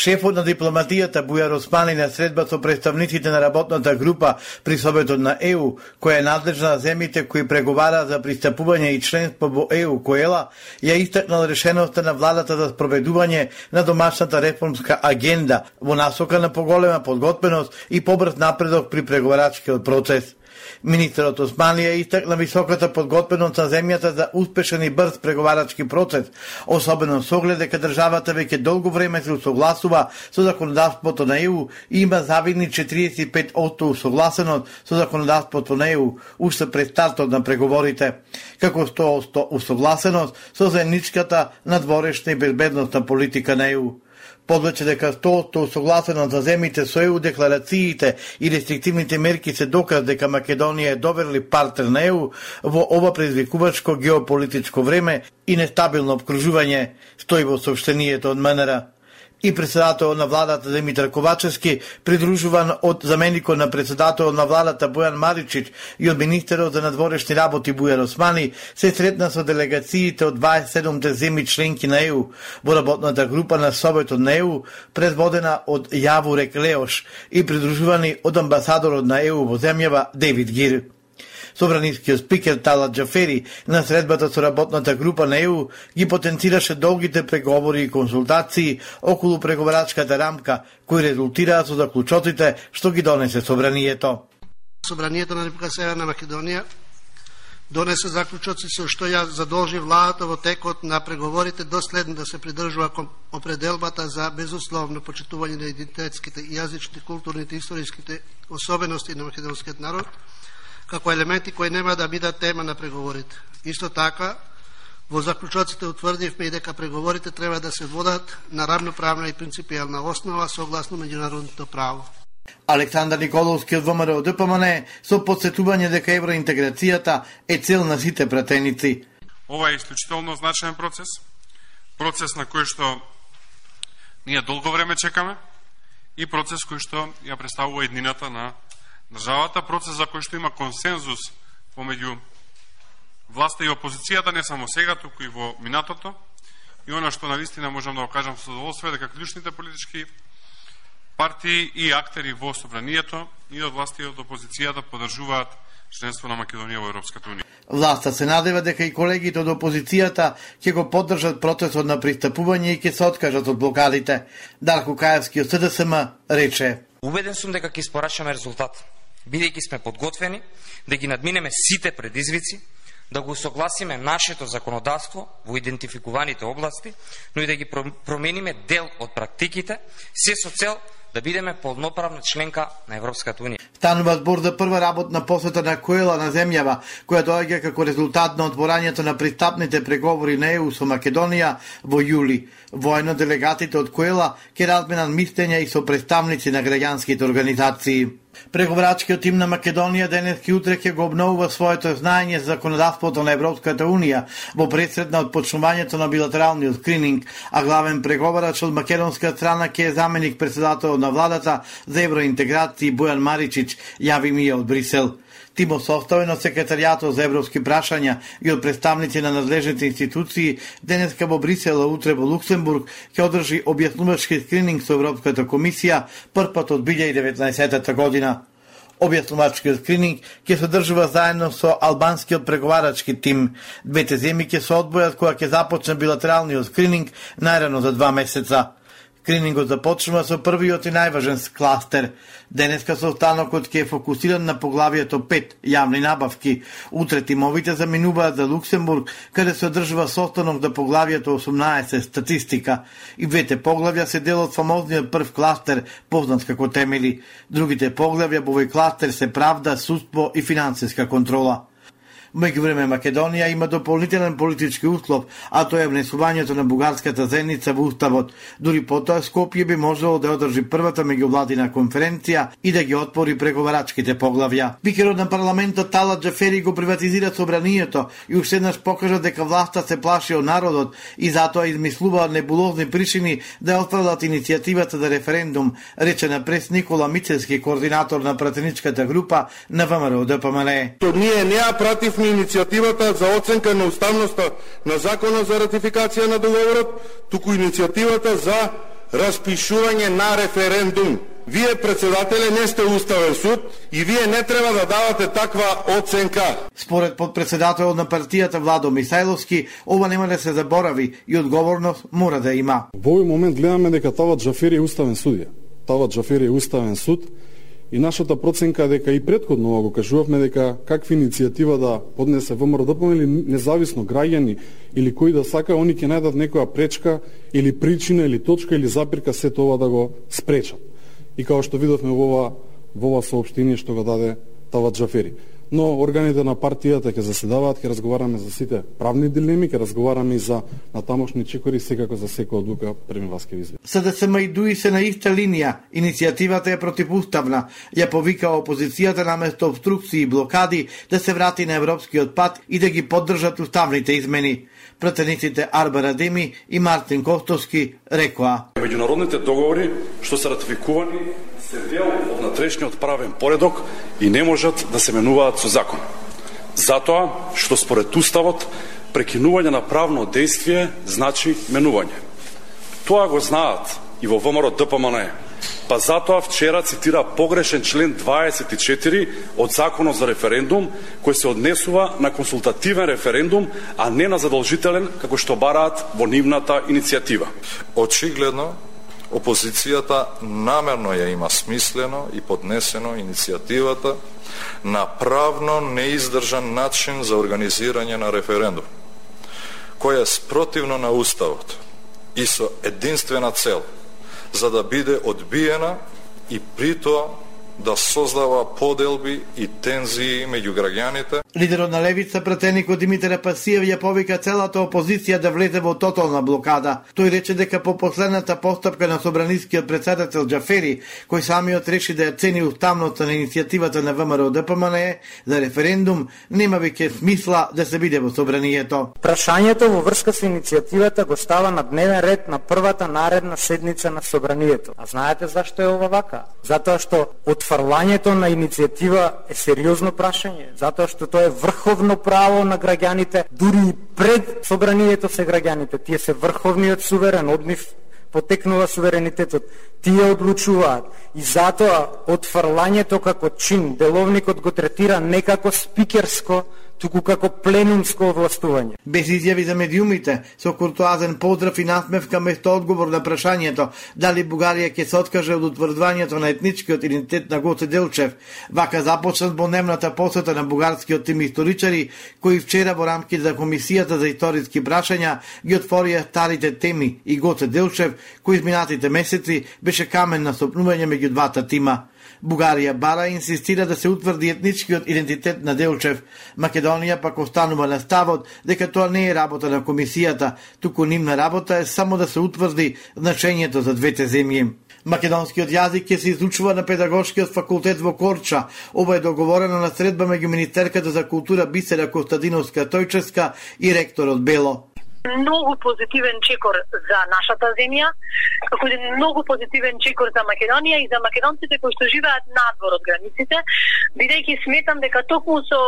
Шефот на дипломатијата Бујар Османи на средба со представниците на работната група при Советот на ЕУ, која е надлежна на земите кои преговара за пристапување и членство во ЕУ Коела, ја истакнал решеноста на владата за спроведување на домашната реформска агенда во насока на поголема подготвеност и побрз напредок при преговарачкиот процес. Министерот Османија истакна високата подготвеност на земјата за успешен и брз преговарачки процес, особено со оглед дека државата веќе долго време се усогласува со законодавството на ЕУ и има завидни 45% усогласеност со законодавството на ЕУ уште пред стартот на преговорите, како 100% усогласеност со заедничката надворешна и безбедностна политика на ЕУ? Подлече дека тоа согласено за земите со ЕУ декларациите и рестриктивните мерки се доказ дека Македонија е доверли партнер на ЕУ во ова предизвикувачко геополитичко време и нестабилно обкружување, стои во сообщението од МНР и председател на владата Димитар Ковачевски, придружуван од заменикот на председател на владата Бојан Маричич и од министерот за надворешни работи Бујар Османи, се сретна со делегациите од 27 земји членки на ЕУ во работната група на Советот на ЕУ, предводена од Јавурек Леош и придружувани од амбасадорот на ЕУ во земјава Девид Гир. Собранискиот спикер Тала Джафери на средбата со работната група на ЕУ ги потенцираше долгите преговори и консултации околу преговарачката рамка, кои резултираа со заклучоците што ги донесе Собранието. Собранието на Република Северна Македонија донесе заклучоци со што ја задолжи владата во текот на преговорите доследно да се придржува кон определбата за безусловно почитување на идентитетските, јазичните, културните и историските особености на македонскиот народ, како елементи кои нема да бидат тема на преговорите. Исто така, во заклучоците утврдивме и дека преговорите треба да се водат на равноправна и принципијална основа согласно меѓународното право. Александар Николовски од ВМРО ДПМН со подсетување дека евроинтеграцијата е цел на сите пратеници. Ова е исклучително значаен процес, процес на кој што ние долго време чекаме и процес кој што ја представува еднината на државата, процес за кој што има консензус помеѓу власта и опозицијата, не само сега, туку и во минатото, и она што наистина можам да го кажам со задоволство е дека клучните политички партии и актери во собранието и од власта и од опозицијата подржуваат членство на Македонија во Европската Унија. Власта се надева дека и колегите од опозицијата ќе го поддржат процесот на пристапување и ќе се откажат од блокадите. Дарко Каевски од СДСМ рече. Убеден сум дека ќе испорачаме резултат бидејќи сме подготвени да ги надминеме сите предизвици, да го согласиме нашето законодавство во идентификуваните области, но и да ги промениме дел од практиките, се со цел да бидеме полноправна членка на Европската Унија. Станува збор за прва работна посета на Коела на земјава, која доаѓа како резултат на отворањето на пристапните преговори на ЕУ со Македонија во јули. Војно делегатите од Коела ќе разменат мислења и со представници на граѓанските организации. Преговарачкиот тим на Македонија денес и утре ќе го обновува своето знаење за законодавството на Европската Унија во пресред на отпочнувањето на билатералниот скрининг, а главен преговарач од македонска страна ќе е заменик председател на владата за евроинтеграција Бојан Маричич, јави ми од Брисел. Тимо составен од секретаријатот за европски прашања и од представници на надлежните институции, денеска во Брисел, а утре во Луксембург, ќе одржи објаснувачки скрининг со Европската комисија првпат од 2019 година. Објаснувачкиот скрининг ќе се одржува заедно со албанскиот преговарачки тим. Двете земји ќе се одбојат кога ќе започне билатералниот скрининг најрано за два месеца. Скринингот започнува со првиот и најважен кластер. Денеска состанокот ќе е фокусиран на поглавието 5 јавни набавки. Утре тимовите заминуваат за Луксембург, каде се одржува состанок за поглавието 18 статистика. И двете поглавја се дел од фамозниот прв кластер, познат како темели. Другите поглавја во овој кластер се правда, судство и финансиска контрола. Меѓувреме Македонија има дополнителен политички услов, а тоа е внесувањето на бугарската заедница во уставот. Дури потоа Скопје би можело да одржи првата меѓувладина конференција и да ги отпори преговарачките поглавја. Спикерот на парламентот Тала Джафери го приватизира собранието и уште еднаш покажа дека власта се плаши од народот и затоа измислува небулозни причини да отфрлат иницијативата за референдум, рече на прес Никола Мицевски, координатор на пратеничката група на ВМРО ДПМН. Ние не ја пративме иницијативата за оценка на уставноста на законот за ратификација на договорот, туку иницијативата за распишување на референдум. Вие, председателе, не сте Уставен суд и вие не треба да давате таква оценка. Според подпредседателот на партијата Владо Мисајловски, ова нема да се заборави и одговорност мора да има. Во овој момент гледаме дека Тават Джафери е уставен судија. Тават Джафери е уставен суд И нашата проценка дека и предходно го кажувавме дека какви иницијатива да поднесе ВМРО да или независно граѓани или кои да сака, они ќе најдат некоја пречка или причина или точка или запирка се тоа да го спречат. И како што видовме во ова во ова соопштение што го даде Тават Джафери но органите на партијата ќе заседаваат, ќе разговараме за сите правни дилеми, ќе разговараме и за натамошни чекори, секако за секоја одлука преми вас ќе визбе. СДСМ и ДУИ се на иста линија. Иницијативата е противуставна. Ја повика опозицијата наместо обструкции и блокади да се врати на европскиот пат и да ги поддржат уставните измени. Пратениците Арбер Адеми и Мартин Ковтовски рекоа. Меѓународните договори што се ратификувани се дел од натрешниот правен поредок и не можат да се менуваат со закон. Затоа што според Уставот прекинување на правно действие значи менување. Тоа го знаат и во ВМРО ДПМН. Па затоа вчера цитира погрешен член 24 од Законот за референдум, кој се однесува на консултативен референдум, а не на задолжителен, како што бараат во нивната иницијатива. Очигледно, опозицијата намерно ја има смислено и поднесено иницијативата на правно неиздржан начин за организирање на референдум, која е спротивно на Уставот и со единствена цел, за да биде одбиена и притоа да создава поделби и тензии меѓу граѓаните. Лидерот на левица пратеникот Димитар Пасиев ја повика целата опозиција да влезе во тотална блокада. Тој рече дека по последната постапка на собранискиот председател Джафери, кој самиот реши да ја цени уставноста на иницијативата на ВМРО ДПМН за референдум, нема веќе смисла да се биде во собранието. Прашањето во врска со иницијативата го става на дневен ред на првата наредна седница на собранието. А знаете зашто е ова вака? Затоа што од фрлањето на иницијатива е сериозно прашање, затоа што тоа е врховно право на граѓаните, дури и пред собранието се граѓаните, тие се врховниот суверен, од нив потекнува суверенитетот. Тие одлучуваат и затоа отфрлањето како чин, деловникот го третира не како спикерско, туку како пленумско овластување. Без изјави за медиумите, со куртуазен поздрав и насмевка место одговор на прашањето дали Бугарија ќе се откаже од утврдувањето на етничкиот идентитет на Гоце Делчев, вака започна дневната посета на бугарскиот тим историчари, кои вчера во рамки за Комисијата за историски прашања ги отворија старите теми и Гоце Делчев, кои изминатите месеци беше камен на сопнување меѓу двата тима. Бугарија бара инсистира да се утврди етничкиот идентитет на Делчев. Македонија пак останува на ставот дека тоа не е работа на комисијата, туку нивна работа е само да се утврди значењето за двете земји. Македонскиот јазик ќе се изучува на педагошкиот факултет во Корча. Ова е договорено на средба меѓу Министерката за култура Бисера Костадиновска Тојчевска и ректорот Бело многу позитивен чекор за нашата земја, како еден многу позитивен чекор за Македонија и за македонците кои што живеат надвор од границите, бидејќи сметам дека токму со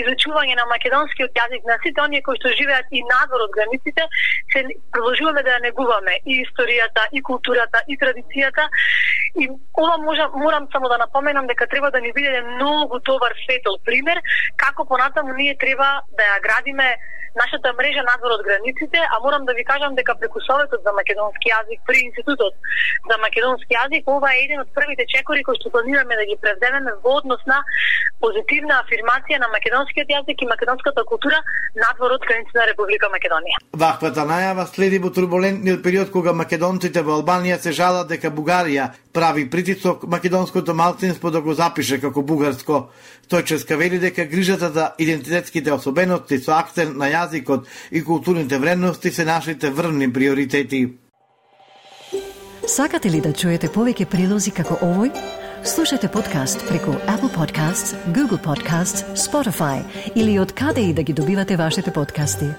изучување на македонскиот јазик на сите оние кои што живеат и надвор од границите, се продолжуваме да ја негуваме и историјата, и културата, и традицијата. И ова можам, морам само да напоменам дека треба да ни биде многу добар светол пример како понатаму ние треба да ја градиме нашата мрежа надвор од границите, а морам да ви кажам дека преку Советот за македонски јазик при Институтот за македонски јазик ова е еден од првите чекори кои што планираме да ги превземеме во однос на позитивна афирмација на македонскиот јазик и македонската култура надвор од границите на Република Македонија. Ваквата најава следи во турбулентниот период кога македонците во Албанија се жалат дека Бугарија прави притисок македонското малцинство да го запише како бугарско. Тој вели дека грижата за идентитетските особености со акцент на јазикот и културните вредности се нашите врвни приоритети. Сакате ли да чуете повеќе прилози како овој? Слушате подкаст преку Apple Podcasts, Google Podcasts, Spotify или од каде и да ги добивате вашите подкасти.